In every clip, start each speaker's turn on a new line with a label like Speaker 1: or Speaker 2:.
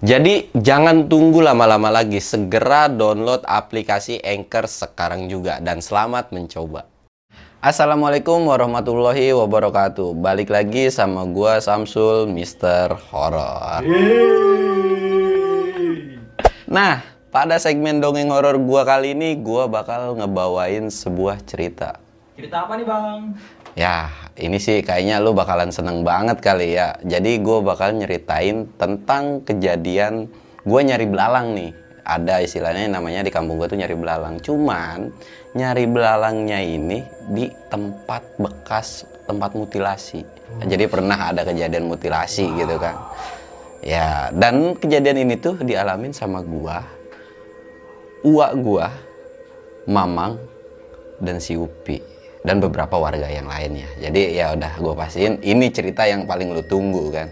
Speaker 1: Jadi jangan tunggu lama-lama lagi, segera download aplikasi Anchor sekarang juga dan selamat mencoba. Assalamualaikum warahmatullahi wabarakatuh. Balik lagi sama gua Samsul Mister Horror. Nah, pada segmen dongeng horor gua kali ini gua bakal ngebawain sebuah cerita.
Speaker 2: Cerita apa nih bang?
Speaker 1: Ya, ini sih kayaknya lu bakalan seneng banget kali ya. Jadi gue bakal nyeritain tentang kejadian gue nyari belalang nih. Ada istilahnya namanya di kampung gue tuh nyari belalang. Cuman nyari belalangnya ini di tempat bekas tempat mutilasi. Jadi pernah ada kejadian mutilasi gitu kan. Ya, dan kejadian ini tuh dialamin sama gua, uak gua, Mamang, dan si Upi dan beberapa warga yang lainnya. Jadi ya udah gue pastiin ini cerita yang paling lu tunggu kan.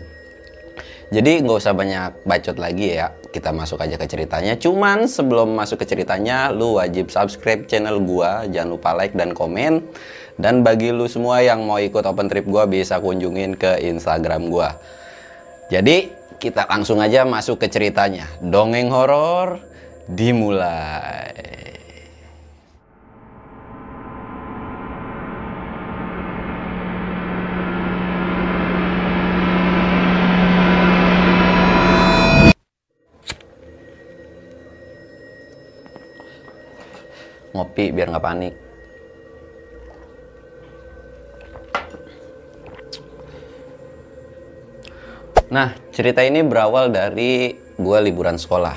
Speaker 1: Jadi nggak usah banyak bacot lagi ya, kita masuk aja ke ceritanya. Cuman sebelum masuk ke ceritanya, lu wajib subscribe channel gua, jangan lupa like dan komen. Dan bagi lu semua yang mau ikut open trip gua bisa kunjungin ke Instagram gua. Jadi kita langsung aja masuk ke ceritanya. Dongeng horor dimulai. Ngopi biar nggak panik. Nah, cerita ini berawal dari gue liburan sekolah.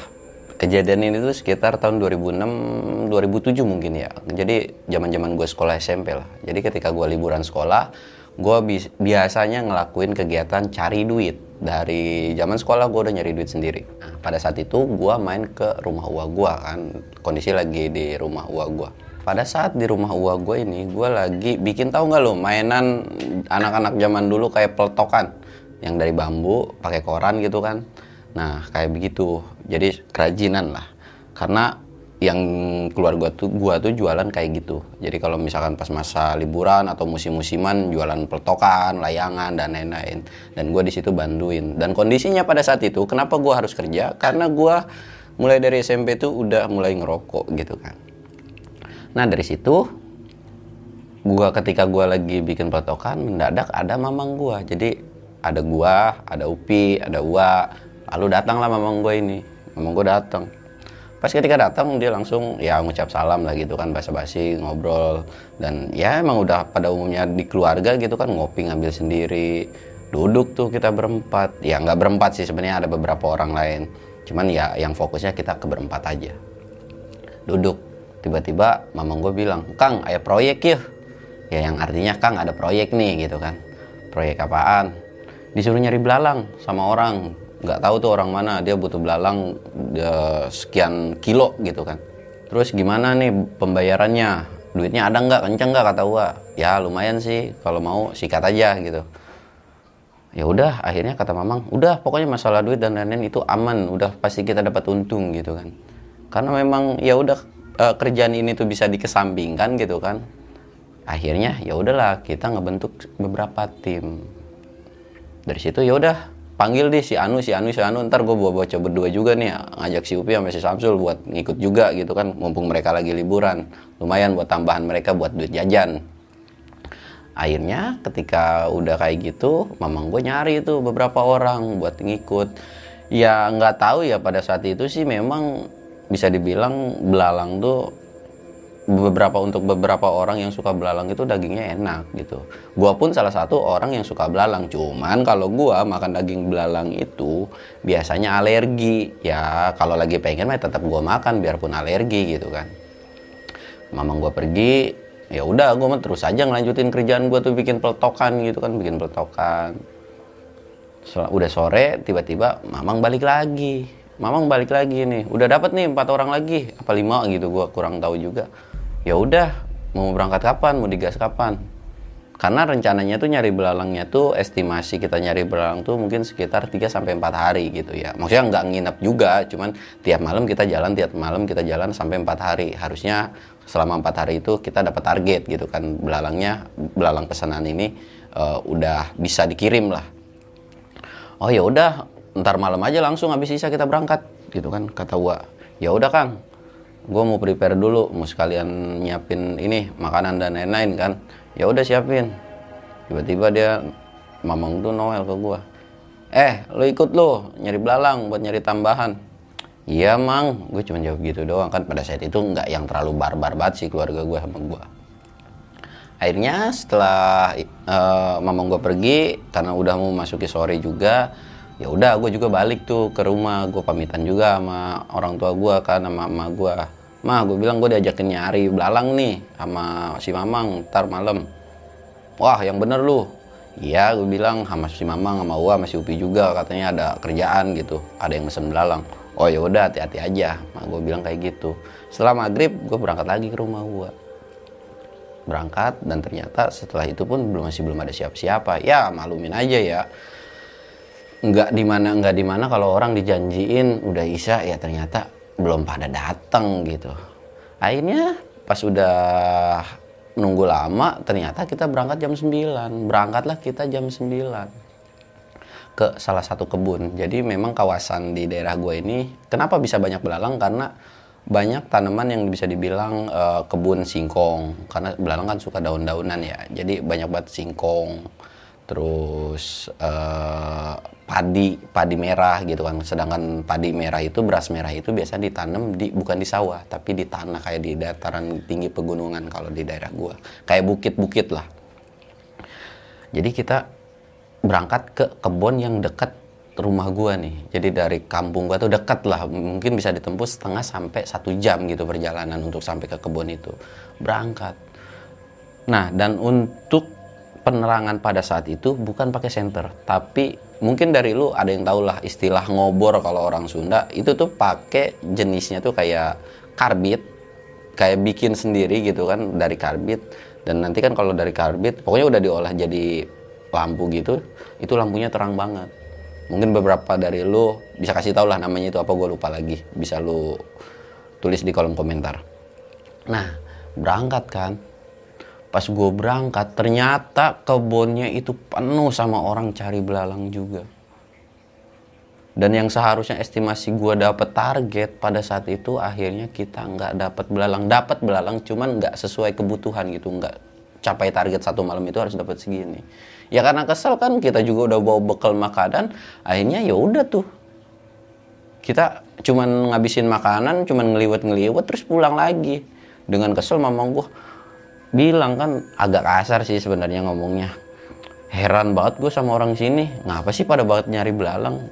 Speaker 1: Kejadian ini tuh sekitar tahun 2006, 2007 mungkin ya. Jadi zaman-zaman gue sekolah SMP lah. Jadi ketika gue liburan sekolah, gue bi biasanya ngelakuin kegiatan cari duit. Dari zaman sekolah gue udah nyari duit sendiri. Nah, pada saat itu gue main ke rumah uang gue kan. Kondisi lagi di rumah uang gue. Pada saat di rumah uang gue ini, gue lagi bikin tahu nggak lo mainan anak-anak zaman dulu kayak peletokan yang dari bambu pakai koran gitu kan. Nah kayak begitu. Jadi kerajinan lah. Karena yang keluar gua tuh gua tuh jualan kayak gitu. Jadi kalau misalkan pas masa liburan atau musim-musiman jualan peletokan, layangan dan lain-lain. Dan gua di situ bantuin. Dan kondisinya pada saat itu kenapa gua harus kerja? Karena gua mulai dari SMP tuh udah mulai ngerokok gitu kan. Nah dari situ gua ketika gua lagi bikin peletokan mendadak ada mamang gua. Jadi ada gua, ada Upi, ada Uwa. Lalu datanglah mamang gua ini. Mamang gua datang pas ketika datang dia langsung ya ngucap salam lah gitu kan basa-basi ngobrol. Dan ya emang udah pada umumnya di keluarga gitu kan ngopi ngambil sendiri. Duduk tuh kita berempat. Ya nggak berempat sih sebenarnya ada beberapa orang lain. Cuman ya yang fokusnya kita ke berempat aja. Duduk. Tiba-tiba mamang gue bilang kang ada proyek ya ya yang artinya kang ada proyek nih gitu kan. Proyek apaan? Disuruh nyari belalang sama orang nggak tahu tuh orang mana dia butuh belalang dia sekian kilo gitu kan. Terus gimana nih pembayarannya? Duitnya ada nggak? Kenceng nggak? Kata gua. Ya lumayan sih. Kalau mau sikat aja gitu. Ya udah akhirnya kata mamang udah pokoknya masalah duit dan lain-lain itu aman. Udah pasti kita dapat untung gitu kan. Karena memang ya udah e, kerjaan ini tuh bisa dikesampingkan gitu kan. Akhirnya ya udahlah kita ngebentuk beberapa tim. Dari situ ya udah panggil deh si Anu, si Anu, si Anu, ntar gue bawa bocah berdua juga nih, ngajak si Upi sama si Samsul buat ngikut juga gitu kan, mumpung mereka lagi liburan, lumayan buat tambahan mereka buat duit jajan. Akhirnya ketika udah kayak gitu, mamang gue nyari tuh beberapa orang buat ngikut. Ya nggak tahu ya pada saat itu sih memang bisa dibilang belalang tuh beberapa untuk beberapa orang yang suka belalang itu dagingnya enak gitu. Gua pun salah satu orang yang suka belalang. Cuman kalau gua makan daging belalang itu biasanya alergi. Ya kalau lagi pengen mah tetap gua makan biarpun alergi gitu kan. Mamang gua pergi, ya udah gua mah terus aja ngelanjutin kerjaan gua tuh bikin peletokan gitu kan, bikin peletokan. Udah sore tiba-tiba mamang balik lagi mamang balik lagi nih udah dapat nih empat orang lagi apa lima gitu gue kurang tahu juga ya udah mau berangkat kapan mau digas kapan karena rencananya tuh nyari belalangnya tuh estimasi kita nyari belalang tuh mungkin sekitar 3 sampai 4 hari gitu ya. Maksudnya nggak nginep juga, cuman tiap malam kita jalan, tiap malam kita jalan sampai 4 hari. Harusnya selama 4 hari itu kita dapat target gitu kan belalangnya, belalang pesanan ini uh, udah bisa dikirim lah. Oh ya udah, ntar malam aja langsung habis sisa kita berangkat gitu kan kata gua. Ya udah Kang, gue mau prepare dulu, mau sekalian nyiapin ini makanan dan lain-lain kan. Ya udah siapin. Tiba-tiba dia mamang tuh Noel ke gua. Eh lo ikut lo nyari belalang buat nyari tambahan. Iya mang. Gue cuma jawab gitu doang kan. Pada saat itu nggak yang terlalu barbar banget sih keluarga gue sama gua. Akhirnya setelah uh, mamang gue pergi karena udah mau masuki sore juga ya udah gue juga balik tuh ke rumah gue pamitan juga sama orang tua gue kan sama mama gue Mah, gue bilang gue diajakin nyari belalang nih sama si Mamang ntar malam. Wah, yang bener lu. Iya, gue bilang sama si Mamang, sama sama si Upi juga katanya ada kerjaan gitu, ada yang mesen belalang. Oh ya udah, hati-hati aja. Mah, gue bilang kayak gitu. Setelah maghrib, gue berangkat lagi ke rumah gue. Berangkat dan ternyata setelah itu pun belum masih belum ada siapa-siapa. Ya malumin aja ya. Nggak di mana nggak di mana kalau orang dijanjiin udah isya ya ternyata belum pada datang gitu. Akhirnya pas udah nunggu lama ternyata kita berangkat jam 9 berangkatlah kita jam 9 ke salah satu kebun. Jadi memang kawasan di daerah gue ini kenapa bisa banyak belalang? Karena banyak tanaman yang bisa dibilang uh, kebun singkong. Karena belalang kan suka daun-daunan ya. Jadi banyak banget singkong terus uh, padi padi merah gitu kan. Sedangkan padi merah itu beras merah itu biasa ditanam di bukan di sawah tapi di tanah kayak di dataran tinggi pegunungan kalau di daerah gua. Kayak bukit-bukit lah. Jadi kita berangkat ke kebun yang dekat rumah gua nih. Jadi dari kampung gua tuh dekat lah. Mungkin bisa ditempuh setengah sampai satu jam gitu perjalanan untuk sampai ke kebun itu. Berangkat. Nah dan untuk penerangan pada saat itu bukan pakai senter, tapi mungkin dari lu ada yang tau lah istilah ngobor kalau orang Sunda. Itu tuh pakai jenisnya tuh kayak karbit, kayak bikin sendiri gitu kan dari karbit. Dan nanti kan kalau dari karbit pokoknya udah diolah jadi lampu gitu, itu lampunya terang banget. Mungkin beberapa dari lu bisa kasih tau lah namanya itu apa gue lupa lagi, bisa lu tulis di kolom komentar. Nah, berangkat kan, pas gue berangkat ternyata kebunnya itu penuh sama orang cari belalang juga. Dan yang seharusnya estimasi gue dapet target pada saat itu akhirnya kita nggak dapet belalang. Dapat belalang cuman nggak sesuai kebutuhan gitu. Nggak capai target satu malam itu harus dapat segini. Ya karena kesel kan kita juga udah bawa bekal makanan akhirnya ya udah tuh. Kita cuman ngabisin makanan cuman ngeliwet ngeliwet terus pulang lagi. Dengan kesel mamang gue bilang kan agak kasar sih sebenarnya ngomongnya. Heran banget gue sama orang sini. Ngapa sih pada banget nyari belalang?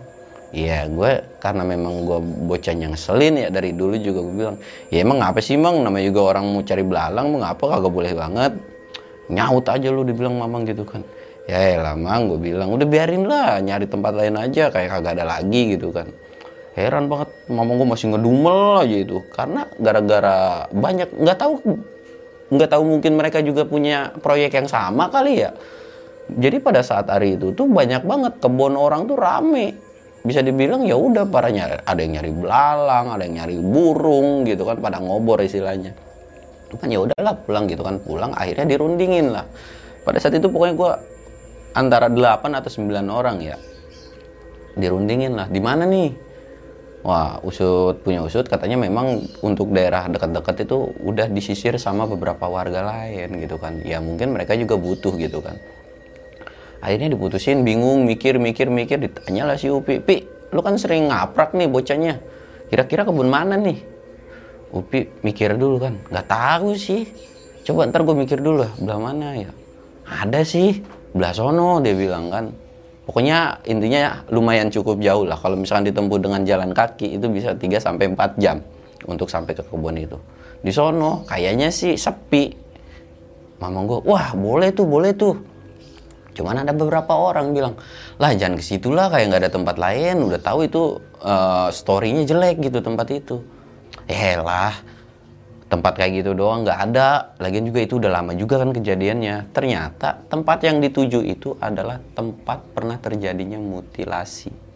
Speaker 1: Iya gue karena memang gue bocah yang ngeselin ya dari dulu juga gue bilang ya emang ngapa sih mang? Namanya juga orang mau cari belalang mau ngapa kagak boleh banget? Nyaut aja lu dibilang mamang gitu kan. Ya lah mang gue bilang udah biarin lah nyari tempat lain aja kayak kagak ada lagi gitu kan. Heran banget mamang gue masih ngedumel aja itu. Karena gara-gara banyak nggak tahu nggak tahu mungkin mereka juga punya proyek yang sama kali ya. Jadi pada saat hari itu tuh banyak banget kebun orang tuh rame. Bisa dibilang ya udah para nyari ada yang nyari belalang ada yang nyari burung gitu kan pada ngobor istilahnya. Kan ya udahlah pulang gitu kan pulang akhirnya dirundingin lah. Pada saat itu pokoknya gue antara 8 atau 9 orang ya dirundingin lah. Di mana nih Wah, usut punya usut katanya memang untuk daerah dekat-dekat itu udah disisir sama beberapa warga lain gitu kan. Ya mungkin mereka juga butuh gitu kan. Akhirnya diputusin bingung mikir mikir mikir ditanya lah si Upi, "Pi, lu kan sering ngaprak nih bocahnya. Kira-kira kebun mana nih?" Upi mikir dulu kan, nggak tahu sih. Coba ntar gue mikir dulu lah, belah mana ya? Ada sih, belah sono dia bilang kan Pokoknya intinya lumayan cukup jauh lah. Kalau misalkan ditempuh dengan jalan kaki itu bisa 3 sampai 4 jam untuk sampai ke kebun itu. Di sono kayaknya sih sepi. Mama gue, wah boleh tuh, boleh tuh. Cuman ada beberapa orang bilang, lah jangan ke situ lah kayak nggak ada tempat lain. Udah tahu itu uh, storynya jelek gitu tempat itu. Eh lah, tempat kayak gitu doang nggak ada. Lagian juga itu udah lama juga kan kejadiannya. Ternyata tempat yang dituju itu adalah tempat pernah terjadinya mutilasi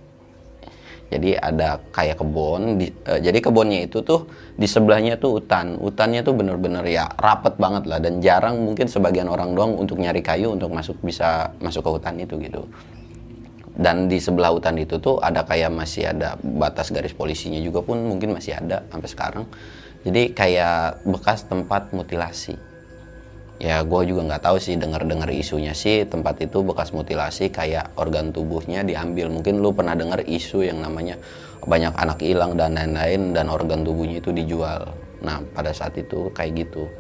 Speaker 1: jadi ada kayak kebun di, uh, jadi kebunnya itu tuh di sebelahnya tuh hutan hutannya tuh bener-bener ya rapet banget lah dan jarang mungkin sebagian orang doang untuk nyari kayu untuk masuk bisa masuk ke hutan itu gitu dan di sebelah hutan itu tuh ada kayak masih ada batas garis polisinya juga pun mungkin masih ada sampai sekarang jadi kayak bekas tempat mutilasi. Ya gue juga nggak tahu sih dengar-dengar isunya sih tempat itu bekas mutilasi kayak organ tubuhnya diambil. Mungkin lu pernah dengar isu yang namanya banyak anak hilang dan lain-lain dan organ tubuhnya itu dijual. Nah pada saat itu kayak gitu.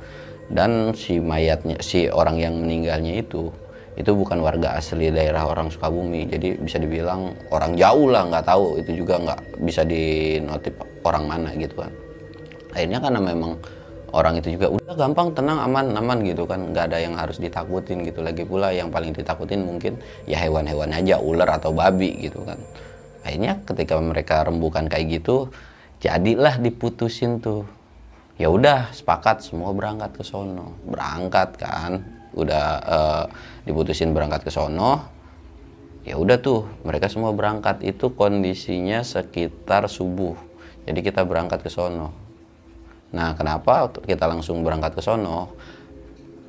Speaker 1: Dan si mayatnya si orang yang meninggalnya itu itu bukan warga asli daerah orang Sukabumi. Jadi bisa dibilang orang jauh lah nggak tahu. Itu juga nggak bisa dinotip orang mana gitu kan akhirnya karena memang orang itu juga udah gampang tenang aman aman gitu kan. Nggak ada yang harus ditakutin gitu. Lagi pula yang paling ditakutin mungkin ya hewan-hewan aja ular atau babi gitu kan. Akhirnya ketika mereka rembukan kayak gitu jadilah diputusin tuh. Ya udah sepakat semua berangkat ke sono. Berangkat kan udah uh, diputusin berangkat ke sono. Ya udah tuh mereka semua berangkat. Itu kondisinya sekitar subuh. Jadi kita berangkat ke sono Nah, kenapa kita langsung berangkat ke sono?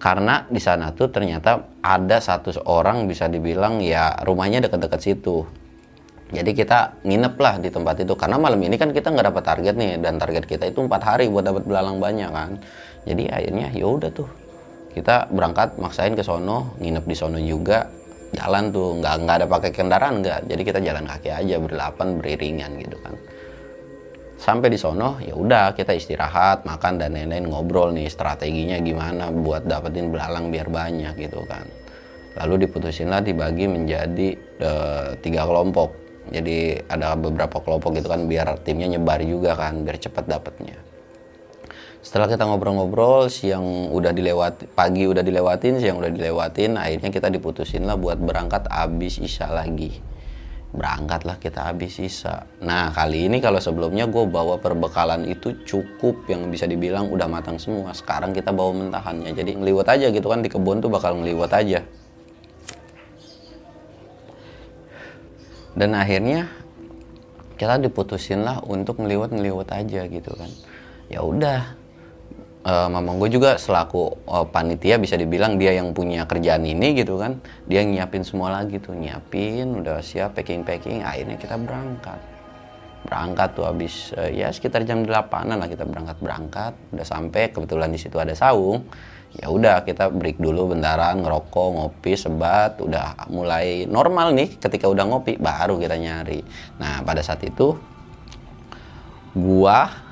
Speaker 1: Karena di sana tuh ternyata ada satu orang bisa dibilang ya rumahnya dekat-dekat situ. Jadi kita nginep lah di tempat itu karena malam ini kan kita nggak dapat target nih dan target kita itu empat hari buat dapat belalang banyak kan. Jadi akhirnya ya udah tuh kita berangkat maksain ke sono nginep di sono juga jalan tuh nggak nggak ada pakai kendaraan nggak jadi kita jalan kaki aja berdelapan beriringan gitu kan sampai di sono ya udah kita istirahat makan dan lain-lain ngobrol nih strateginya gimana buat dapetin belalang biar banyak gitu kan. Lalu diputusin lah dibagi menjadi e, tiga kelompok. Jadi ada beberapa kelompok gitu kan biar timnya nyebar juga kan biar cepat dapetnya. Setelah kita ngobrol-ngobrol siang udah dilewati pagi udah dilewatin siang udah dilewatin akhirnya kita diputusin lah buat berangkat abis isya lagi berangkatlah kita habis sisa. Nah kali ini kalau sebelumnya gue bawa perbekalan itu cukup yang bisa dibilang udah matang semua. Sekarang kita bawa mentahannya, jadi ngeliwat aja gitu kan di kebun tuh bakal ngeliwat aja. Dan akhirnya kita diputusin lah untuk ngeliwat-ngeliwat aja gitu kan. Ya udah, uh, mamang gue juga selaku uh, panitia bisa dibilang dia yang punya kerjaan ini gitu kan. Dia nyiapin semua lagi tuh. Nyiapin udah siap packing packing. Akhirnya kita berangkat. Berangkat tuh habis uh, ya sekitar jam 8an lah kita berangkat berangkat. Udah sampai kebetulan di situ ada saung. Ya udah kita break dulu bentaran ngerokok ngopi sebat. Udah mulai normal nih ketika udah ngopi baru kita nyari. Nah pada saat itu gua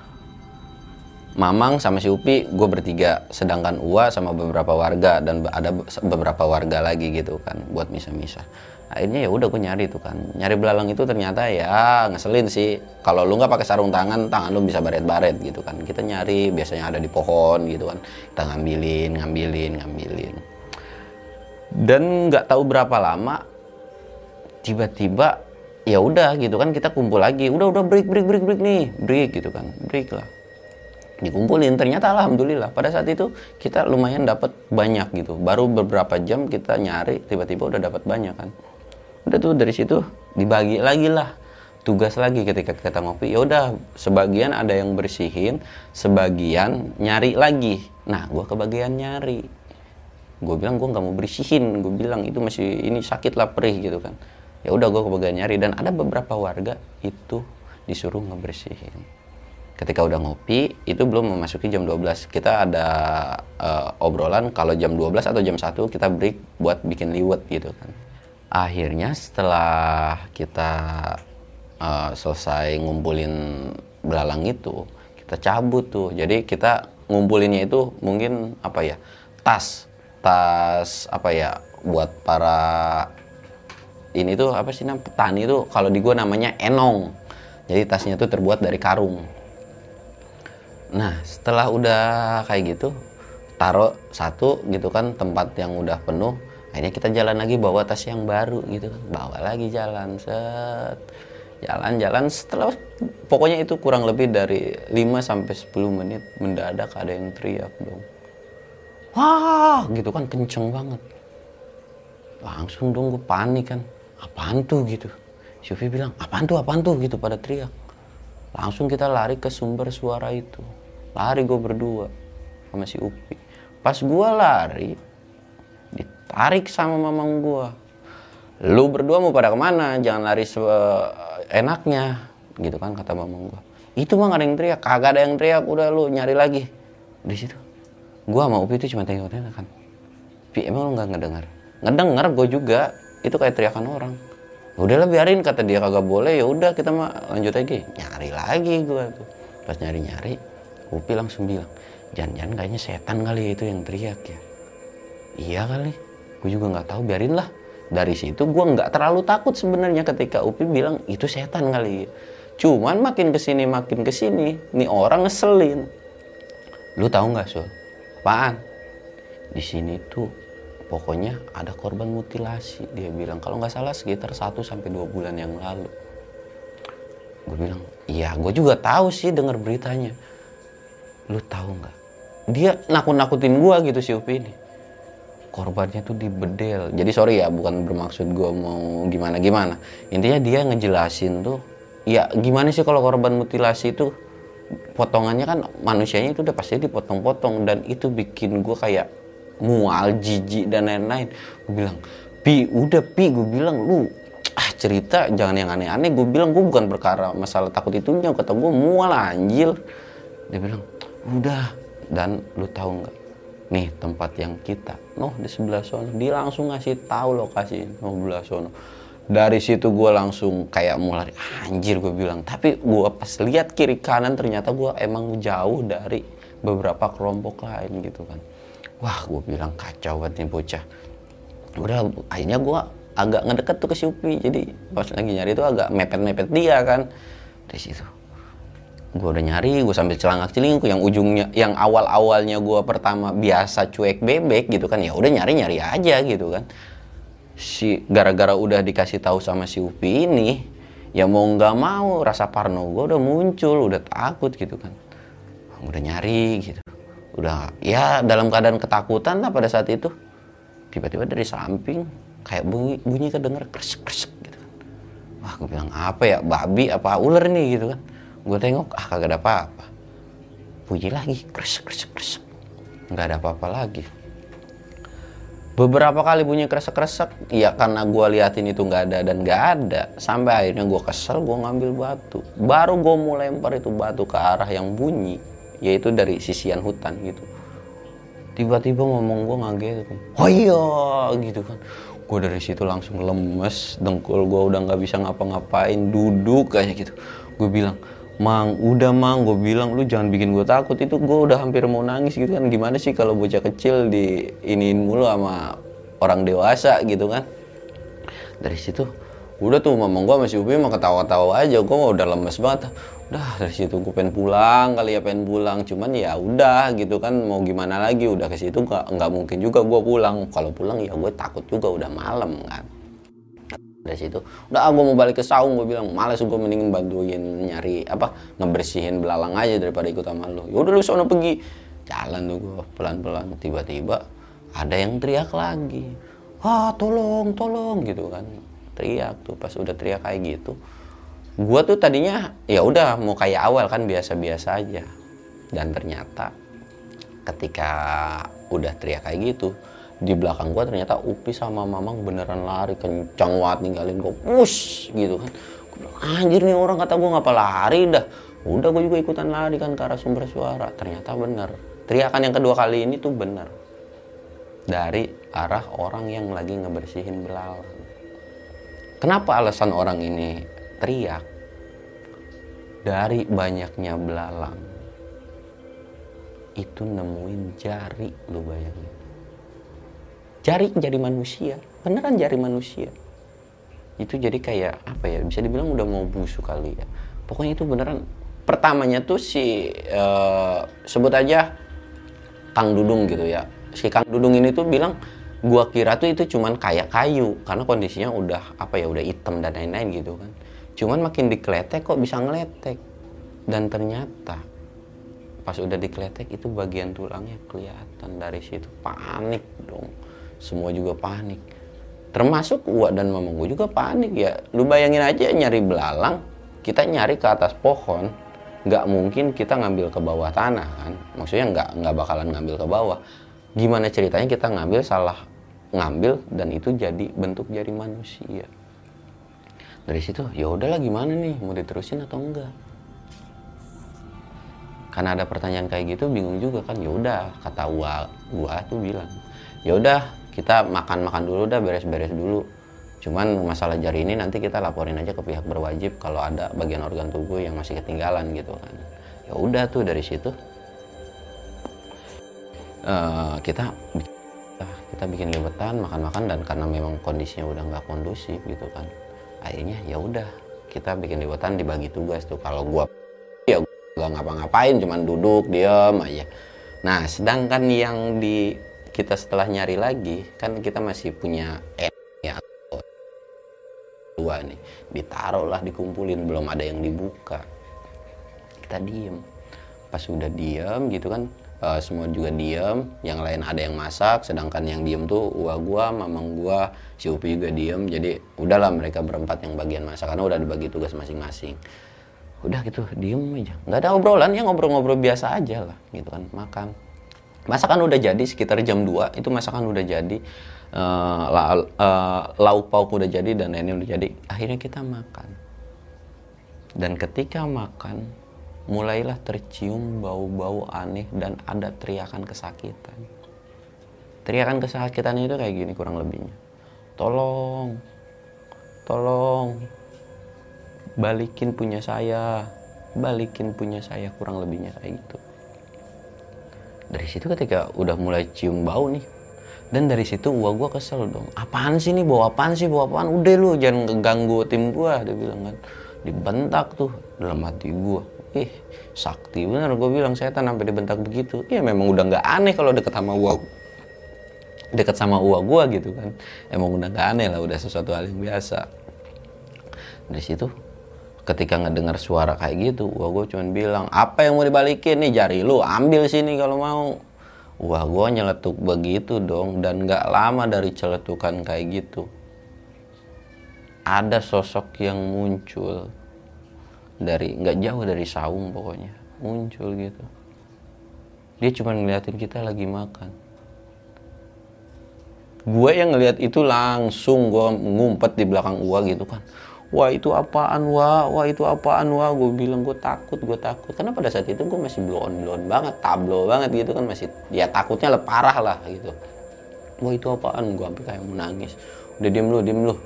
Speaker 1: Mamang sama si Upi gue bertiga sedangkan Ua sama beberapa warga dan ada beberapa warga lagi gitu kan buat misa-misa akhirnya ya udah gue nyari tuh kan. Nyari belalang itu ternyata ya ngeselin sih. Kalau lu nggak pakai sarung tangan tangan lu bisa baret-baret gitu kan. Kita nyari biasanya ada di pohon gitu kan. Kita ngambilin ngambilin ngambilin. Dan nggak tahu berapa lama tiba-tiba ya udah gitu kan kita kumpul lagi. Udah udah break break break break nih. Break gitu kan break lah dikumpulin. Ternyata alhamdulillah pada saat itu kita lumayan dapat banyak gitu. Baru beberapa jam kita nyari tiba-tiba udah dapat banyak kan. Udah tuh dari situ dibagi lagi lah tugas lagi ketika kita ngopi. Ya udah sebagian ada yang bersihin sebagian nyari lagi. Nah gue kebagian nyari. Gue bilang gue nggak mau bersihin. Gue bilang itu masih ini sakit lah perih gitu kan. Ya udah gue kebagian nyari. Dan ada beberapa warga itu disuruh ngebersihin ketika udah ngopi itu belum memasuki jam 12 kita ada uh, obrolan kalau jam 12 atau jam 1 kita break buat bikin liwet gitu kan. Akhirnya setelah kita uh, selesai ngumpulin belalang itu kita cabut tuh. Jadi kita ngumpulinnya itu mungkin apa ya tas tas apa ya buat para ini tuh apa sih namanya petani tuh kalau di gua namanya enong. Jadi tasnya tuh terbuat dari karung Nah, setelah udah kayak gitu, taruh satu gitu kan tempat yang udah penuh. akhirnya kita jalan lagi bawa tas yang baru gitu kan. Bawa lagi jalan set. Jalan-jalan setelah pokoknya itu kurang lebih dari 5 sampai 10 menit mendadak ada yang teriak dong. Wah gitu kan kenceng banget. Langsung dong gue panik kan. Apaan tuh gitu. Syufi bilang apaan tuh apaan tuh? gitu pada teriak. Langsung kita lari ke sumber suara itu lari gue berdua sama si Upi. Pas gue lari ditarik sama mamang gue lu berdua mau pada ke mana? Jangan lari enaknya gitu kan kata mamang gue itu mah gak ada yang teriak. Kagak ada yang teriak. Udah lu nyari lagi. Di situ. Gue sama Upi itu cuma tengok-tengok kan. Pi emang lu nggak ngedengar ngedengar gue juga. Itu kayak teriakan orang. Udahlah biarin kata dia kagak boleh. Ya udah kita mah lanjut lagi. Nyari lagi gue tuh. Pas nyari nyari Upi langsung bilang jangan-jangan kayaknya setan kali itu yang teriak ya. Iya kali gue juga nggak tahu biarin lah. Dari situ gue nggak terlalu takut sebenarnya ketika Upi bilang itu setan kali ya. Cuman makin ke sini makin ke sini nih orang ngeselin. Lu tahu nggak Sul? Apaan? Di sini tuh pokoknya ada korban mutilasi. Dia bilang kalau nggak salah sekitar 1 sampai dua bulan yang lalu. Gue bilang iya gue juga tahu sih dengar beritanya lu tahu nggak dia nakut-nakutin gue gitu si Upi ini korbannya tuh dibedel jadi sorry ya bukan bermaksud gue mau gimana gimana intinya dia ngejelasin tuh ya gimana sih kalau korban mutilasi itu potongannya kan manusianya itu udah pasti dipotong-potong dan itu bikin gue kayak mual, jijik dan lain-lain. Gue bilang, Pi, udah Pi, gue bilang lu ah cerita jangan yang aneh-aneh. Gue bilang gue bukan perkara masalah takut itunya. Kata gue mual anjir. Dia bilang, udah. Dan lu tahu nggak? Nih tempat yang kita, noh di sebelah sana. Dia langsung ngasih tahu lokasi, noh sebelah sana. Dari situ gue langsung kayak mulai anjir gue bilang. Tapi gue pas lihat kiri kanan ternyata gue emang jauh dari beberapa kelompok lain gitu kan wah gue bilang kacau banget nih bocah udah akhirnya gue agak ngedeket tuh ke si Upi jadi pas lagi nyari itu agak mepet-mepet dia kan dari situ gue udah nyari gue sambil celangak celingku yang ujungnya yang awal awalnya gue pertama biasa cuek bebek gitu kan ya udah nyari nyari aja gitu kan. Si gara-gara udah dikasih tahu sama si Upi ini ya mau nggak mau rasa parno gue udah muncul udah takut gitu kan. Udah nyari gitu. Udah ya dalam keadaan ketakutan lah pada saat itu. Tiba-tiba dari samping kayak bunyi bunyi kedenger kresek kresek gitu kan. Wah gue bilang apa ya babi apa ular nih? gitu kan gue tengok ah kagak ada apa-apa. Bunyi lagi kresek kresek kresek. Nggak ada apa-apa lagi. Beberapa kali bunyi kresek kresek ya karena gue liatin itu nggak ada dan nggak ada. Sampai akhirnya gue kesel gue ngambil batu. Baru gue mau lempar itu batu ke arah yang bunyi yaitu dari sisian hutan gitu. Tiba-tiba ngomong gue ngaget gitu. oh iya gitu kan. Gue dari situ langsung lemes dengkul gue udah nggak bisa ngapa-ngapain duduk kayak gitu. Gue bilang mang udah mang. Gue bilang lu jangan bikin gue takut. Itu gue udah hampir mau nangis gitu kan. Gimana sih kalau bocah kecil di iniin mulu sama orang dewasa gitu kan? Dari situ udah tuh mamang gue masih upi mah ketawa-tawa aja. Gue udah lemes banget. Udah dari situ gue pengen pulang kali ya pengen pulang. Cuman ya udah gitu kan mau gimana lagi? Udah ke situ nggak mungkin juga gue pulang. Kalau pulang ya gue takut juga udah malam kan dari situ udah gue mau balik ke saung gue bilang. Males gue mendingin bantuin nyari apa ngebersihin belalang aja daripada ikut sama lo ya udah lu sono pergi. Jalan tuh gue pelan pelan tiba-tiba ada yang teriak lagi. Ah tolong tolong gitu kan. Teriak tuh pas udah teriak kayak gitu gue tuh tadinya ya udah mau kayak awal kan biasa-biasa aja. Dan ternyata ketika udah teriak kayak gitu di belakang gue ternyata Upi sama Mamang beneran lari kencang banget ninggalin gue push gitu kan. Gue bilang anjir nih orang kata gue ngapa lari dah? Udah gue juga ikutan lari kan ke arah sumber suara. Ternyata bener. Teriakan yang kedua kali ini tuh bener. Dari arah orang yang lagi ngebersihin belalang kenapa alasan orang ini teriak? Dari banyaknya belalang. Itu nemuin jari lu bayangin jari jari manusia. Beneran jari manusia. Itu jadi kayak apa ya bisa dibilang udah mau busuk kali ya. Pokoknya itu beneran pertamanya tuh si uh, sebut aja Kang Dudung gitu ya. Si Kang Dudung ini tuh bilang gua kira tuh itu cuman kayak kayu karena kondisinya udah apa ya udah hitam dan lain-lain gitu kan. Cuman makin dikletek kok bisa ngeletek. Dan ternyata pas udah dikletek itu bagian tulangnya kelihatan dari situ panik dong semua juga panik. Termasuk gua dan mama gua juga panik ya. Lu bayangin aja nyari belalang kita nyari ke atas pohon nggak mungkin kita ngambil ke bawah tanah kan? Maksudnya nggak nggak bakalan ngambil ke bawah. Gimana ceritanya kita ngambil salah ngambil dan itu jadi bentuk jari manusia? Dari situ ya udahlah gimana nih? Mau diterusin atau enggak? Karena ada pertanyaan kayak gitu bingung juga kan. Ya udah kata gua gua tuh bilang ya udah kita makan makan dulu udah beres-beres dulu. Cuman masalah jari ini nanti kita laporin aja ke pihak berwajib kalau ada bagian organ tubuh yang masih ketinggalan gitu kan. Ya udah tuh dari situ. Uh, kita kita bikin liwetan makan-makan dan karena memang kondisinya udah nggak kondusif gitu kan akhirnya ya udah kita bikin liwetan dibagi tugas tuh. Kalau gua ya gua ngapa-ngapain cuman duduk diem aja. Nah sedangkan yang di kita setelah nyari lagi kan kita masih punya dua nih. Ditaruh lah dikumpulin belum ada yang dibuka. Kita diem. Pas sudah diem gitu kan uh, semua juga diem. Yang lain ada yang masak sedangkan yang diem tuh gua gua mamang gua si Upi juga diem. Jadi udahlah mereka berempat yang bagian masak karena udah dibagi tugas masing-masing. Udah gitu diem aja. Nggak ada obrolan ya ngobrol-ngobrol biasa aja lah gitu kan. Makan masakan udah jadi sekitar jam 2 itu masakan udah jadi uh, la, uh, lauk pauk udah jadi dan ini udah jadi. Akhirnya kita makan. Dan ketika makan mulailah tercium bau-bau aneh dan ada teriakan kesakitan. Teriakan kesakitan itu kayak gini kurang lebihnya. Tolong tolong balikin punya saya balikin punya saya kurang lebihnya kayak gitu dari situ ketika udah mulai cium bau nih dan dari situ gua gua kesel dong. Apaan sih nih bawa apaan sih? Bawa apaan? Udah lu jangan ganggu tim gua dia bilang kan. Dibentak tuh dalam hati gua. Ih sakti bener gua bilang setan sampai dibentak begitu. Ya memang udah nggak aneh kalau deket sama gua. Deket sama uwa gua gitu kan. Emang udah nggak aneh lah udah sesuatu hal yang biasa. Dari situ ketika ngedengar suara kayak gitu uwa gua cuman bilang apa yang mau dibalikin nih jari lu ambil sini kalau mau Wah, gue nyeletuk begitu dong, dan gak lama dari celetukan kayak gitu. Ada sosok yang muncul dari nggak jauh dari saung pokoknya, muncul gitu. Dia cuma ngeliatin kita lagi makan. Gue yang ngeliat itu langsung gue ngumpet di belakang gua gitu kan wah itu apaan wah wah itu apaan wah gue bilang gue takut gue takut. Karena pada saat itu gue masih blow on blow on banget tablo banget gitu kan masih ya takutnya lah parah lah gitu. Wah itu apaan? Gue sampai kayak mau nangis. Udah diem lu diem lu.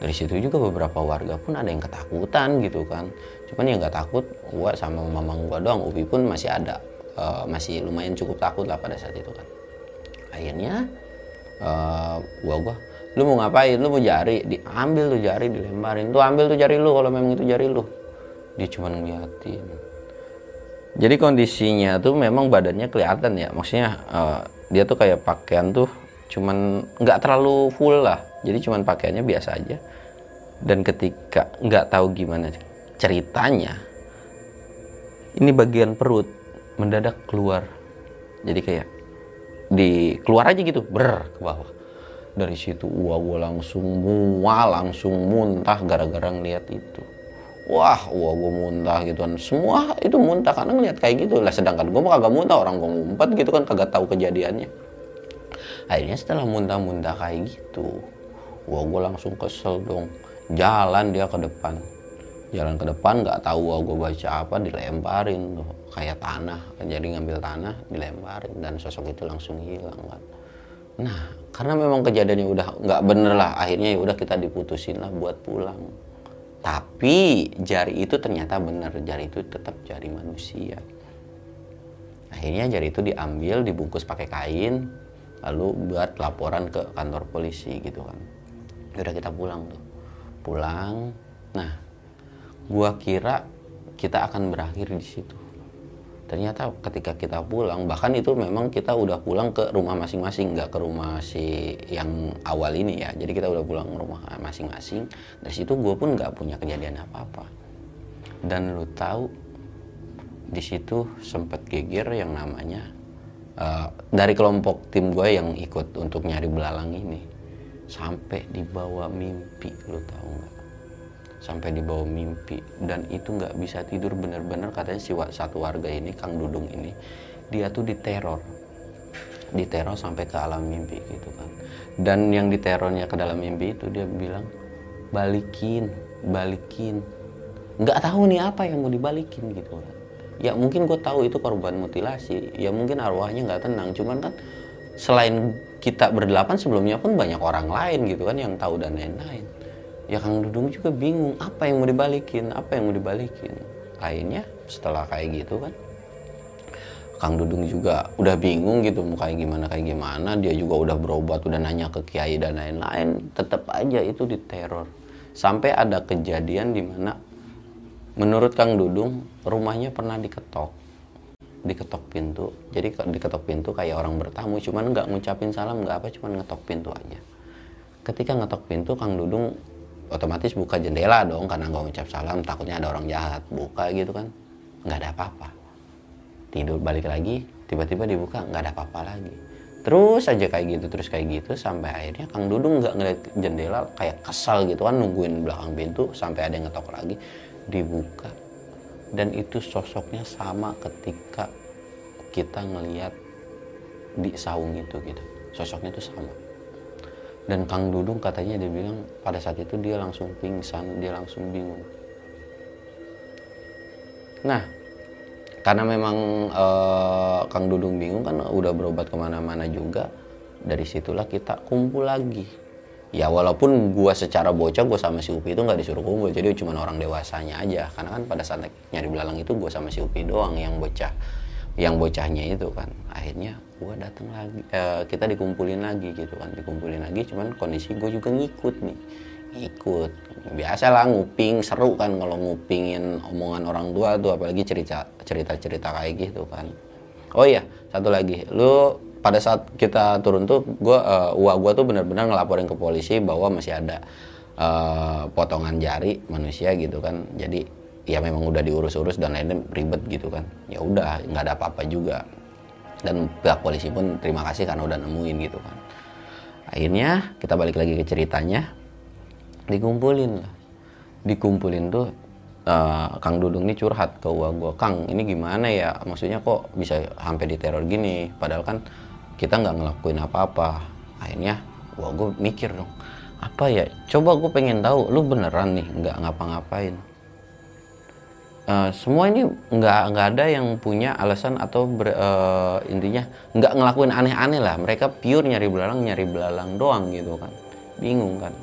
Speaker 1: Dari situ juga beberapa warga pun ada yang ketakutan gitu kan. Cuman ya nggak takut gue sama mamang gue doang. Upi pun masih ada. Uh, masih lumayan cukup takut lah pada saat itu kan. Akhirnya uh, gua gua lu mau ngapain? Lu mau jari? Diambil tuh jari dilemparin. Tuh ambil tuh jari lu kalau memang itu jari lu. Dia cuma ngeliatin. Jadi kondisinya tuh memang badannya kelihatan ya. Maksudnya uh, dia tuh kayak pakaian tuh cuman nggak terlalu full lah. Jadi cuman pakaiannya biasa aja. Dan ketika nggak tahu gimana ceritanya ini bagian perut mendadak keluar. Jadi kayak di keluar aja gitu ber ke bawah dari situ wah gue langsung mual langsung muntah gara-gara ngeliat itu. Wah wah gue muntah gitu kan semua itu muntah karena ngeliat kayak gitu lah. Sedangkan gue mah kagak muntah orang gue ngumpet gitu kan kagak tahu kejadiannya. Akhirnya setelah muntah-muntah kayak gitu wah gue langsung kesel dong. Jalan dia ke depan. Jalan ke depan nggak tahu wah gue baca apa dilemparin tuh. Kayak tanah jadi ngambil tanah dilemparin. Dan sosok itu langsung hilang kan nah karena memang kejadiannya udah nggak bener lah akhirnya ya udah kita diputusin lah buat pulang. Tapi jari itu ternyata bener jari itu tetap jari manusia. Akhirnya jari itu diambil dibungkus pakai kain lalu buat laporan ke kantor polisi gitu kan. Ya udah kita pulang tuh. Pulang. Nah gua kira kita akan berakhir di situ ternyata ketika kita pulang bahkan itu memang kita udah pulang ke rumah masing-masing nggak ke rumah si yang awal ini ya. Jadi kita udah pulang ke rumah masing-masing. Dari situ gue pun nggak punya kejadian apa-apa. Dan lu tahu di situ sempat geger yang namanya uh, dari kelompok tim gue yang ikut untuk nyari belalang ini sampai dibawa mimpi lu tahu nggak sampai di bawah mimpi. Dan itu nggak bisa tidur bener-bener katanya si satu warga ini Kang Dudung ini dia tuh diteror. Diteror sampai ke alam mimpi gitu kan. Dan yang diterornya ke dalam mimpi itu dia bilang balikin balikin. Nggak tahu nih apa yang mau dibalikin gitu kan ya mungkin gue tahu itu korban mutilasi. Ya mungkin arwahnya nggak tenang. Cuman kan selain kita berdelapan sebelumnya pun banyak orang lain gitu kan yang tahu dan lain-lain ya Kang Dudung juga bingung apa yang mau dibalikin apa yang mau dibalikin. Akhirnya setelah kayak gitu kan Kang Dudung juga udah bingung gitu mau kayak gimana kayak gimana. Dia juga udah berobat udah nanya ke kiai dan lain-lain. Tetap aja itu diteror. Sampai ada kejadian di mana menurut Kang Dudung rumahnya pernah diketok. Diketok pintu. Jadi diketok pintu kayak orang bertamu cuman nggak ngucapin salam nggak apa cuman ngetok pintu aja. Ketika ngetok pintu Kang Dudung otomatis buka jendela dong karena nggak ucap salam takutnya ada orang jahat. Buka gitu kan nggak ada apa-apa. Tidur balik lagi tiba-tiba dibuka nggak ada apa-apa lagi. Terus aja kayak gitu terus kayak gitu sampai akhirnya Kang Dudung nggak ngeliat jendela kayak kesal gitu kan nungguin belakang pintu sampai ada yang ngetok lagi dibuka. Dan itu sosoknya sama ketika kita ngeliat di saung itu gitu. Sosoknya itu sama dan Kang Dudung katanya dia bilang pada saat itu dia langsung pingsan dia langsung bingung. Nah karena memang eh, Kang Dudung bingung kan udah berobat ke mana-mana juga dari situlah kita kumpul lagi. Ya walaupun gua secara bocah gua sama si Upi itu nggak disuruh kumpul jadi cuma orang dewasanya aja. Karena kan pada saat nyari belalang itu gua sama si Upi doang yang bocah yang bocahnya itu kan. Akhirnya gue datang lagi eh, kita dikumpulin lagi gitu kan. Dikumpulin lagi cuman kondisi gue juga ngikut nih. Ikut biasa lah nguping seru kan kalau ngupingin omongan orang tua tuh apalagi cerita cerita cerita kayak gitu kan. Oh iya satu lagi. Lu pada saat kita turun tuh gue uh, uak gue tuh benar-benar ngelaporin ke polisi bahwa masih ada uh, potongan jari manusia gitu kan. Jadi ya memang udah diurus-urus dan lainnya ribet gitu kan. Ya udah nggak ada apa-apa juga dan pihak polisi pun terima kasih karena udah nemuin gitu kan. Akhirnya kita balik lagi ke ceritanya. Dikumpulin lah. Dikumpulin tuh uh, Kang Dudung ini curhat ke gua gua Kang ini gimana ya? Maksudnya kok bisa sampai diteror gini? Padahal kan kita nggak ngelakuin apa-apa. Akhirnya gua gua mikir dong apa ya? Coba gue pengen tahu lu beneran nih nggak ngapa-ngapain Uh, semua ini nggak nggak ada yang punya alasan atau ber, uh, intinya nggak ngelakuin aneh-aneh lah. Mereka pure nyari belalang nyari belalang doang gitu kan. Bingung kan.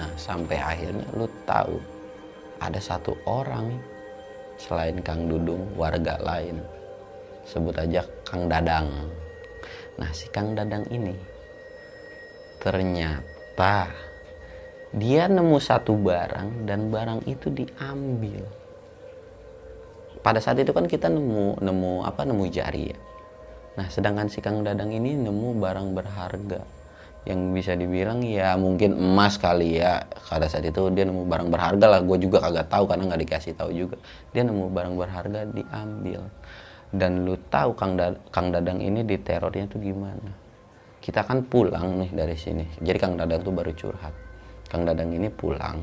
Speaker 1: Nah sampai akhirnya lu tahu ada satu orang selain Kang Dudung warga lain. Sebut aja Kang Dadang. Nah si Kang Dadang ini ternyata dia nemu satu barang dan barang itu diambil pada saat itu kan kita nemu nemu apa nemu jari ya. Nah sedangkan si Kang Dadang ini nemu barang berharga. Yang bisa dibilang ya mungkin emas kali ya. Pada saat itu dia nemu barang berharga lah. Gue juga kagak tahu karena nggak dikasih tahu juga. Dia nemu barang berharga diambil. Dan lu tahu Kang, da Kang Dadang ini diterornya tuh gimana? Kita kan pulang nih dari sini. Jadi Kang Dadang tuh baru curhat. Kang Dadang ini pulang.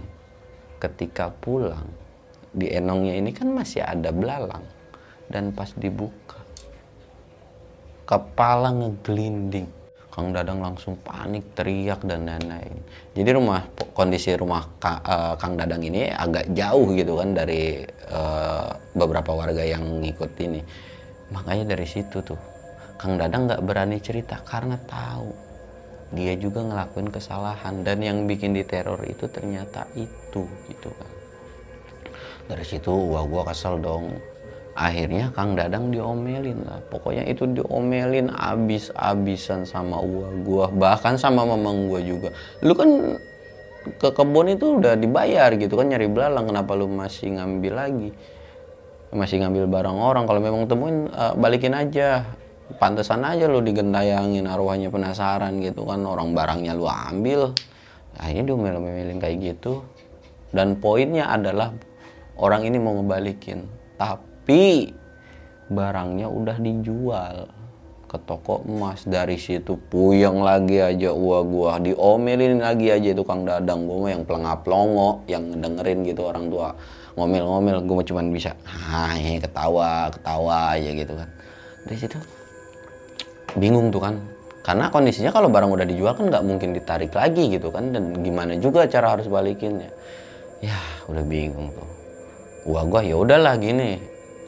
Speaker 1: Ketika pulang di enongnya ini kan masih ada belalang. Dan pas dibuka kepala ngeglinding Kang Dadang langsung panik teriak dan lain-lain. Jadi rumah kondisi rumah uh, Kang Dadang ini agak jauh gitu kan dari uh, beberapa warga yang ngikut ini. Makanya dari situ tuh Kang Dadang nggak berani cerita karena tahu. Dia juga ngelakuin kesalahan. Dan yang bikin diteror itu ternyata itu gitu kan dari situ wah gua kesel dong. Akhirnya Kang Dadang diomelin lah. Pokoknya itu diomelin abis-abisan sama gua gua bahkan sama mamang gua juga. Lu kan ke kebun itu udah dibayar gitu kan nyari belalang. Kenapa lu masih ngambil lagi? Masih ngambil barang orang. Kalau memang temuin uh, balikin aja. Pantesan aja lu digentayangin arwahnya penasaran gitu kan. Orang barangnya lu ambil. Akhirnya dia memilih kayak gitu. Dan poinnya adalah orang ini mau ngebalikin tapi barangnya udah dijual ke toko emas. Dari situ puyeng lagi aja gua gua diomelin lagi aja itu Kang Dadang. Gua yang pelengap longo yang dengerin gitu orang tua. Ngomel-ngomel gua cuma bisa ah ketawa ketawa aja gitu kan. Dari situ bingung tuh kan. Karena kondisinya kalau barang udah dijual kan nggak mungkin ditarik lagi gitu kan. Dan gimana juga cara harus balikinnya. Ya udah bingung tuh gua gua ya udahlah gini.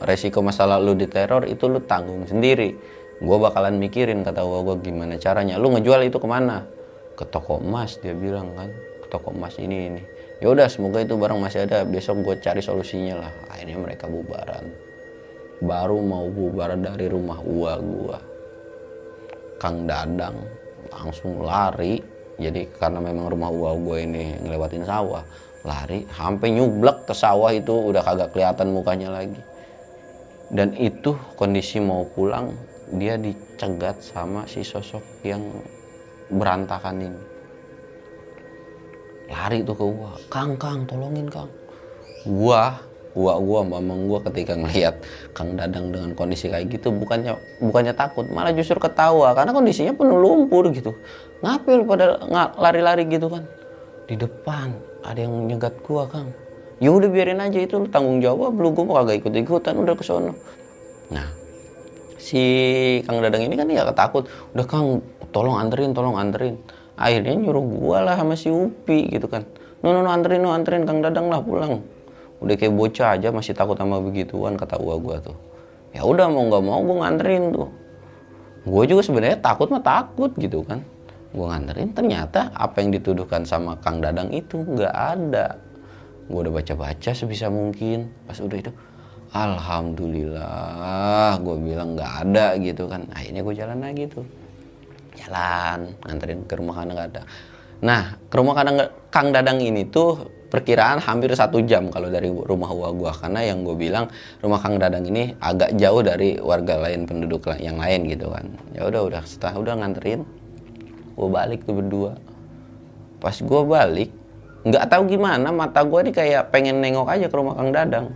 Speaker 1: Resiko masalah lu diteror itu lu tanggung sendiri. Gue bakalan mikirin kata gue gue gimana caranya? Lu ngejual itu ke mana? Ke toko emas dia bilang kan. Ke toko emas ini ini. Ya udah semoga itu barang masih ada. Besok gue cari solusinya lah. Akhirnya mereka bubaran. Baru mau bubaran dari rumah gua gua. Kang Dadang langsung lari. Jadi karena memang rumah gua gua ini ngelewatin sawah lari sampai nyublek ke sawah itu udah kagak kelihatan mukanya lagi. Dan itu kondisi mau pulang dia dicegat sama si sosok yang berantakan ini. Lari tuh ke gua kang kang tolongin kang. Gua gua gua mamang gua ketika ngelihat kang dadang dengan kondisi kayak gitu bukannya bukannya takut malah justru ketawa. Karena kondisinya penuh lumpur gitu. Ngapil pada lari-lari gitu kan. Di depan ada yang nyegat gua kang. Ya udah biarin aja itu tanggung jawab lu. Gue mau kagak ikut ikutan udah ke sono. Nah si kang dadang ini kan ya ketakut. Udah kang tolong anterin tolong anterin. Akhirnya nyuruh gua lah sama si upi gitu kan. No no no anterin no anterin. Kang dadang lah pulang. Udah kayak bocah aja masih takut sama begituan kata gua gua tuh. Ya udah mau nggak mau gua nganterin tuh. Gue juga sebenarnya takut mah takut gitu kan gue nganterin ternyata apa yang dituduhkan sama Kang Dadang itu nggak ada. Gue udah baca-baca sebisa mungkin. Pas udah itu alhamdulillah gue bilang nggak ada gitu kan. Akhirnya gue jalan lagi tuh. Jalan nganterin ke rumah Kang Dadang. Nah ke rumah Kang Dadang ini tuh perkiraan hampir satu jam kalau dari rumah gua gua. Karena yang gue bilang rumah Kang Dadang ini agak jauh dari warga lain penduduk yang lain gitu kan. Ya udah udah setelah udah nganterin gue balik tuh berdua. Pas gue balik nggak tahu gimana mata gue nih kayak pengen nengok aja ke rumah Kang Dadang.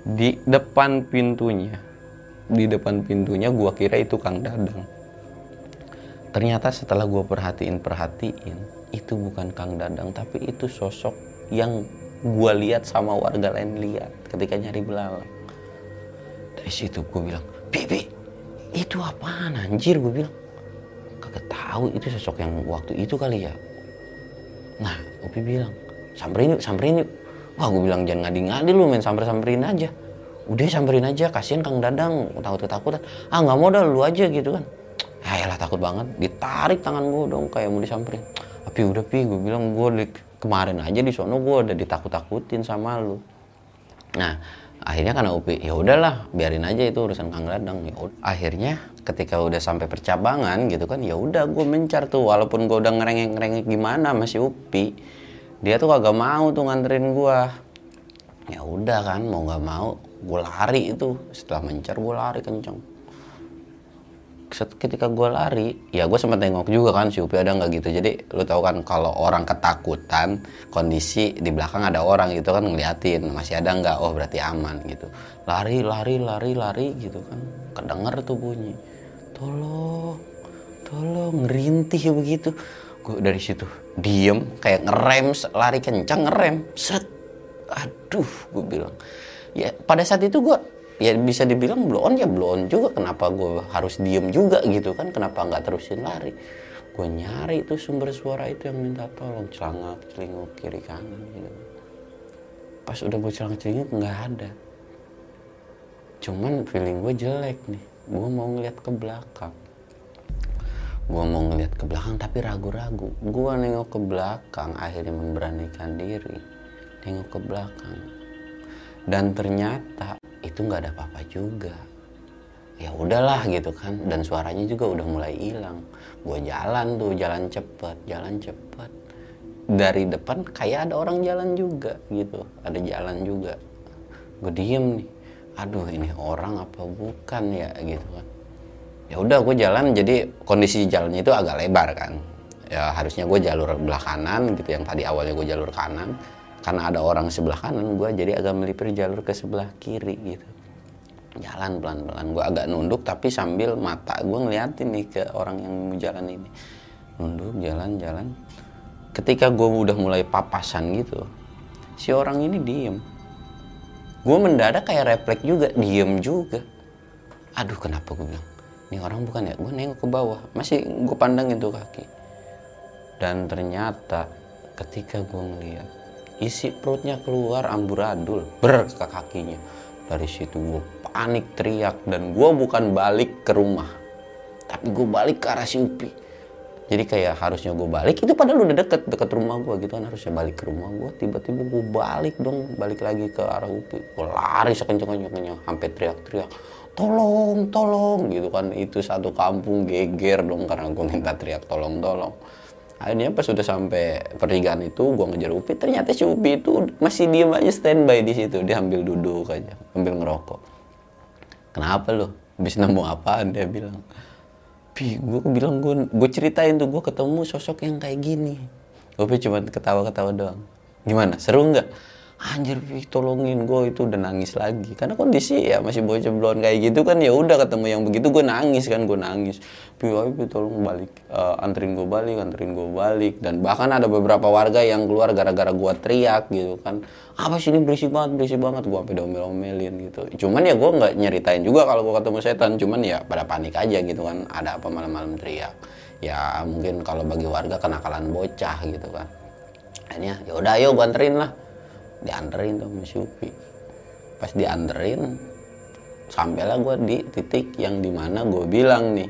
Speaker 1: Di depan pintunya di depan pintunya gue kira itu Kang Dadang. Ternyata setelah gue perhatiin perhatiin itu bukan Kang Dadang tapi itu sosok yang gue lihat sama warga lain lihat ketika nyari belalang. Dari situ gue bilang Bibi itu apaan anjir? Gue bilang kagak tahu itu sosok yang waktu itu kali ya Nah, Upi bilang, samperin yuk, samperin yuk. Wah, gue bilang jangan ngadi-ngadi lu main samper-samperin aja. Udah samperin aja, kasihan Kang Dadang, takut ketakutan. Ah, nggak mau dah lu aja gitu kan. Ah, lah takut banget. Ditarik tangan gue dong kayak mau disamperin. Tapi udah pi, gue bilang gue kemarin aja di sono gue udah ditakut-takutin sama lu. Nah, akhirnya karena Upi ya udahlah biarin aja itu urusan Kang Dadang. Ya akhirnya ketika udah sampai percabangan gitu kan ya udah gue mencar tuh. Walaupun gue udah ngerengek ngerengek gimana masih Upi dia tuh kagak mau tuh nganterin gue ya udah kan mau nggak mau gue lari itu. Setelah mencar gue lari kenceng ketika gue lari ya gue sempat nengok juga kan si Upi ada nggak gitu. Jadi lu tahu kan kalau orang ketakutan kondisi di belakang ada orang gitu kan ngeliatin masih ada nggak? Oh berarti aman gitu. Lari lari lari lari gitu kan. Kedenger tuh bunyi tolong tolong ngerintih begitu. Gue dari situ diem kayak ngerem lari kencang ngerem set. Aduh gue bilang. Ya pada saat itu gue ya bisa dibilang blow ya blow juga. Kenapa gue harus diem juga gitu kan? Kenapa nggak terusin lari? Gue nyari itu sumber suara itu yang minta tolong. Celangak celinguk kiri kanan gitu. Pas udah gue celangak celinguk nggak ada. Cuman feeling gue jelek nih. Gue mau ngeliat ke belakang. Gue mau ngeliat ke belakang tapi ragu-ragu. Gue nengok ke belakang akhirnya memberanikan diri. Nengok ke belakang. Dan ternyata itu nggak ada apa-apa juga. Ya udahlah gitu kan. Dan suaranya juga udah mulai hilang. Gue jalan tuh jalan cepet jalan cepet. Dari depan kayak ada orang jalan juga gitu. Ada jalan juga. Gue diem nih. Aduh ini orang apa bukan ya gitu kan. Ya udah gue jalan. Jadi kondisi jalannya itu agak lebar kan. Ya harusnya gue jalur belah kanan gitu. Yang tadi awalnya gue jalur kanan karena ada orang sebelah kanan gue jadi agak melipir jalur ke sebelah kiri gitu. Jalan pelan-pelan. Gue agak nunduk tapi sambil mata gue ngeliatin nih ke orang yang mau jalan ini. Nunduk jalan-jalan ketika gue udah mulai papasan gitu si orang ini diem. Gue mendadak kayak refleks juga diem juga. Aduh kenapa gue bilang? Ini orang bukan ya? Gue nengok ke bawah. Masih gue pandangin tuh kaki. Dan ternyata ketika gue ngeliat isi perutnya keluar amburadul ber ke kakinya. Dari situ gue panik teriak dan gue bukan balik ke rumah. Tapi gue balik ke arah si Upi jadi kayak harusnya gue balik itu padahal udah deket deket rumah gue gitu kan. Harusnya balik ke rumah gue tiba-tiba gue balik dong balik lagi ke arah Upi gue lari sekenceng-kencengnya sampai teriak-teriak tolong tolong gitu kan. Itu satu kampung geger dong karena gue minta teriak tolong tolong akhirnya pas sudah sampai pertigaan itu gue ngejar Upi. Ternyata si Upi itu masih diem aja standby di situ. Dia ambil duduk aja ambil ngerokok. Kenapa lo habis nemu apaan? Dia bilang Pi gue bilang gue gue ceritain tuh gue ketemu sosok yang kayak gini. Upi cuma ketawa-ketawa doang. Gimana? Seru nggak anjir Pi tolongin gue itu udah nangis lagi. Karena kondisi ya masih bocah belum kayak gitu kan ya udah ketemu yang begitu gue nangis kan gue nangis. Pi Pi tolong balik uh, anterin gue balik anterin gue balik. Dan bahkan ada beberapa warga yang keluar gara-gara gue teriak gitu kan. Apa sih ini berisik banget berisik banget. Gue sampai domel-omelin gitu. Cuman ya gue nggak nyeritain juga kalau gue ketemu setan. Cuman ya pada panik aja gitu kan ada apa malam-malam teriak. Ya mungkin kalau bagi warga kenakalan bocah gitu kan. Akhirnya ya udah ayo gue anterin lah dianterin tuh sama si Upi pas dianterin sampailah gue di titik yang di mana gue bilang nih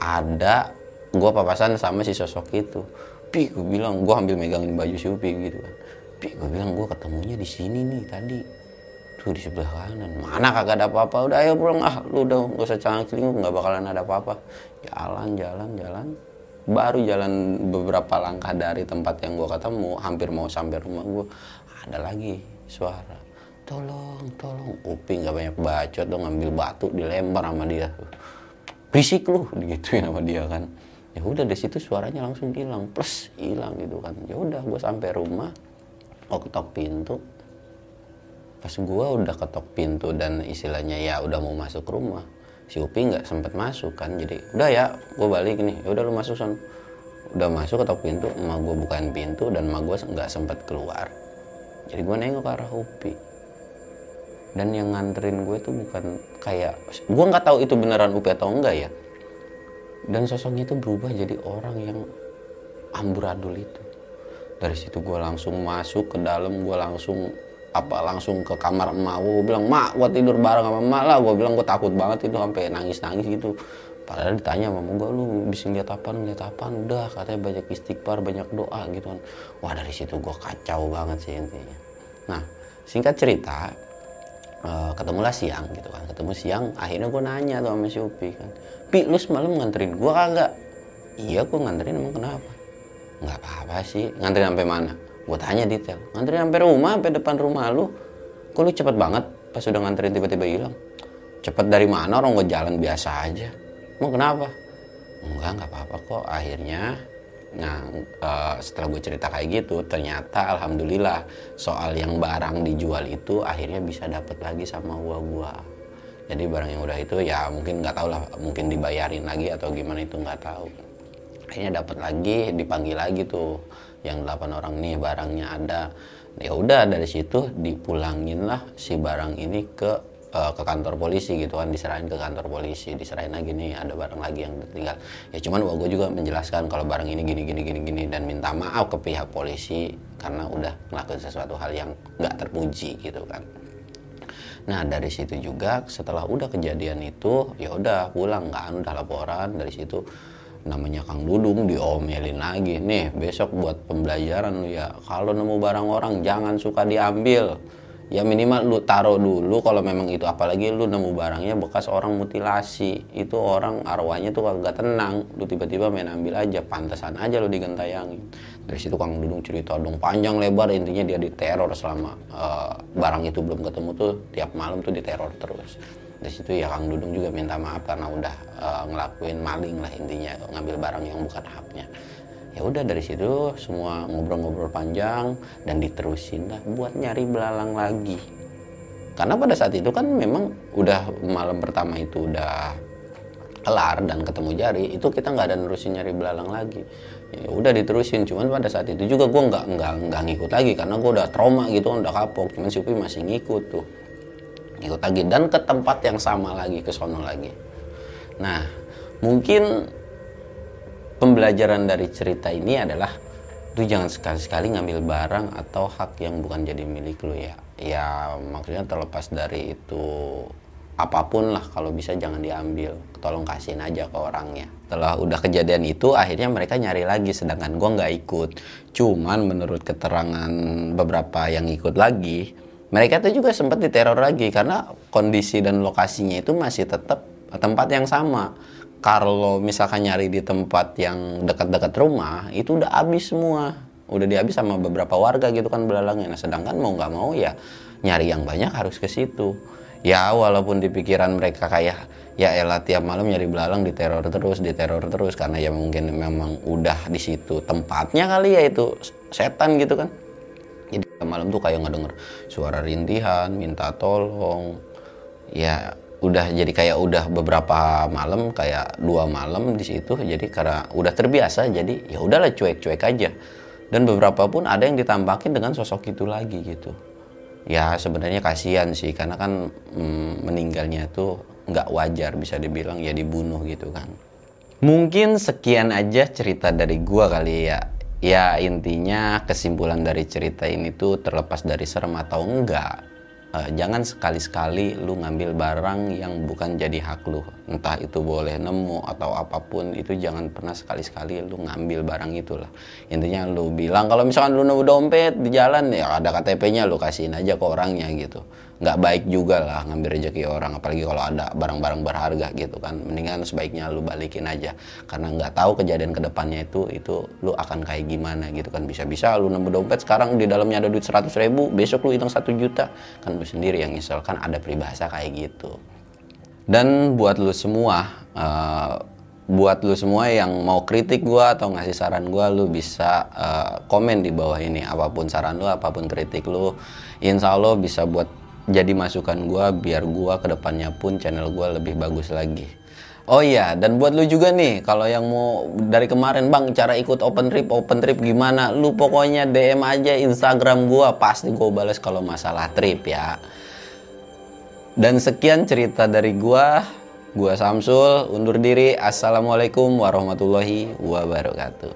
Speaker 1: ada gue papasan sama si sosok itu. Pi gue bilang gue ambil megangin baju si Upi gitu kan. Pi gue bilang gue ketemunya di sini nih tadi. Tuh di sebelah kanan. Mana kagak ada apa-apa udah ayo pulang. Ah lu udah gak usah cangkling nggak bakalan ada apa-apa. Jalan jalan jalan. Baru jalan beberapa langkah dari tempat yang gue ketemu hampir mau sampai rumah gue ada lagi suara. Tolong tolong. Upi nggak banyak bacot dong ngambil batu dilempar sama dia. Berisik lu digituin sama dia kan. Ya udah dari situ suaranya langsung hilang. Plus hilang gitu kan. Ya udah gue sampai rumah mau ketok pintu. Pas gue udah ketok pintu dan istilahnya ya udah mau masuk rumah si Upi nggak sempet masuk kan. Jadi udah ya gue balik nih ya udah lu masuk son. Udah masuk ketok pintu emak gue bukain pintu dan emak gue nggak sempet keluar jadi gue nengok ke arah Upi. Dan yang nganterin gue itu bukan kayak gue nggak tahu itu beneran Upi atau enggak ya. Dan sosoknya itu berubah jadi orang yang amburadul itu. Dari situ gue langsung masuk ke dalam gue langsung apa langsung ke kamar emak gue bilang mak gue tidur bareng sama emak lah. Gue bilang gue takut banget itu sampai nangis nangis gitu padahal ditanya sama gue lu bisa lihat apa lihat apa udah katanya banyak istighfar banyak doa gitu kan. Wah dari situ gue kacau banget sih intinya. Nah singkat cerita uh, ketemulah siang gitu kan. Ketemu siang akhirnya gue nanya tuh sama si Upi kan. Pi lu semalam nganterin gue kagak? Iya gue nganterin emang kenapa? Nggak apa-apa sih. Nganterin sampai mana? Gue tanya detail. Nganterin sampai rumah sampai depan rumah lu? Kok lu cepet banget pas udah nganterin tiba-tiba hilang? Cepet dari mana? Orang gue jalan biasa aja mau kenapa? Enggak nggak apa-apa kok. Akhirnya nah uh, setelah gue cerita kayak gitu ternyata alhamdulillah soal yang barang dijual itu akhirnya bisa dapet lagi sama gua gua. Jadi barang yang udah itu ya mungkin nggak tahu lah mungkin dibayarin lagi atau gimana itu nggak tahu. Akhirnya dapat lagi dipanggil lagi tuh yang delapan orang nih barangnya ada. Ya udah dari situ dipulangin lah si barang ini ke uh, ke kantor polisi gitu kan diserahin ke kantor polisi diserahin lagi nih ada barang lagi yang tinggal ya cuman gue juga menjelaskan kalau barang ini gini gini gini gini dan minta maaf ke pihak polisi karena udah melakukan sesuatu hal yang nggak terpuji gitu kan. Nah dari situ juga setelah udah kejadian itu ya udah pulang kan udah laporan. Dari situ namanya Kang Dudung diomelin lagi. Nih besok buat pembelajaran ya kalau nemu barang orang jangan suka diambil ya minimal lu taruh dulu kalau memang itu. Apalagi lu nemu barangnya bekas orang mutilasi. Itu orang arwahnya tuh agak tenang. Lu tiba-tiba main ambil aja. Pantesan aja lu digentayangin. Dari situ Kang Dudung cerita dong. Panjang lebar intinya dia diteror selama uh, barang itu belum ketemu tuh. Tiap malam tuh diteror terus. Dari situ ya Kang Dudung juga minta maaf karena udah uh, ngelakuin maling lah intinya. Ngambil barang yang bukan haknya ya udah dari situ semua ngobrol-ngobrol panjang dan diterusin lah buat nyari belalang lagi. Karena pada saat itu kan memang udah malam pertama itu udah kelar dan ketemu jari itu kita nggak ada nerusin nyari belalang lagi. Ya udah diterusin cuman pada saat itu juga gue nggak nggak nggak ngikut lagi karena gue udah trauma gitu udah kapok cuman si masih ngikut tuh. Ikut lagi dan ke tempat yang sama lagi ke sono lagi. Nah mungkin pembelajaran dari cerita ini adalah lu jangan sekali-sekali ngambil barang atau hak yang bukan jadi milik lu ya. Ya maksudnya terlepas dari itu apa pun lah kalau bisa jangan diambil. Tolong kasihin aja ke orangnya. Setelah udah kejadian itu akhirnya mereka nyari lagi sedangkan gua nggak ikut. Cuman menurut keterangan beberapa yang ikut lagi mereka tuh juga sempat diteror lagi karena kondisi dan lokasinya itu masih tetap tempat yang sama. Kalau misalkan nyari di tempat yang dekat-dekat rumah, itu udah habis semua. Udah dihabis sama beberapa warga gitu kan belalangnya. Nah, sedangkan mau nggak mau ya nyari yang banyak harus ke situ. Ya walaupun di pikiran mereka kayak ya elah tiap malam nyari belalang diteror terus, diteror terus karena ya mungkin memang udah di situ tempatnya kali ya itu setan gitu kan jadi malam tuh kayak ngedenger suara rintihan minta tolong ya udah jadi kayak udah beberapa malam kayak dua malam di situ jadi karena udah terbiasa jadi ya udahlah cuek-cuek aja. Dan beberapa pun ada yang ditampakin dengan sosok itu lagi gitu. Ya sebenarnya kasihan sih karena kan mm, meninggalnya tuh nggak wajar bisa dibilang ya dibunuh gitu kan. Mungkin sekian aja cerita dari gua kali ya. Ya intinya kesimpulan dari cerita ini tuh terlepas dari serem atau enggak uh, jangan sekali-sekali lu ngambil barang yang bukan jadi hak lu entah itu boleh nemu atau apa pun itu jangan pernah sekali-sekali lu ngambil barang itulah intinya lu bilang kalau misalkan lu nemu dompet di jalan ya ada KTP-nya lu kasihin aja ke orangnya gitu. Nggak baik juga lah ngambil rezeki orang apalagi kalau ada barang-barang berharga gitu kan. Mendingan sebaiknya lu balikin aja. Karena nggak tahu kejadian ke depannya itu itu lu akan kayak gimana gitu kan. Bisa-bisa lu nemu dompet sekarang di dalamnya ada duit 100 ribu besok lu hitung satu juta. Kan lu sendiri yang nyesel kan ada peribahasa kayak gitu dan buat lu semua uh, buat lu semua yang mau kritik gua atau ngasih saran gua lu bisa uh, komen di bawah ini apa pun saran lu apa pun kritik lu insya Allah bisa buat jadi masukan gue biar gue ke depannya pun channel gue lebih bagus lagi. Oh iya, dan buat lu juga nih, kalau yang mau dari kemarin bang cara ikut open trip, open trip gimana? Lu pokoknya DM aja Instagram gue, pasti gue balas kalau masalah trip ya. Dan sekian cerita dari gue, gue Samsul, undur diri. Assalamualaikum warahmatullahi wabarakatuh.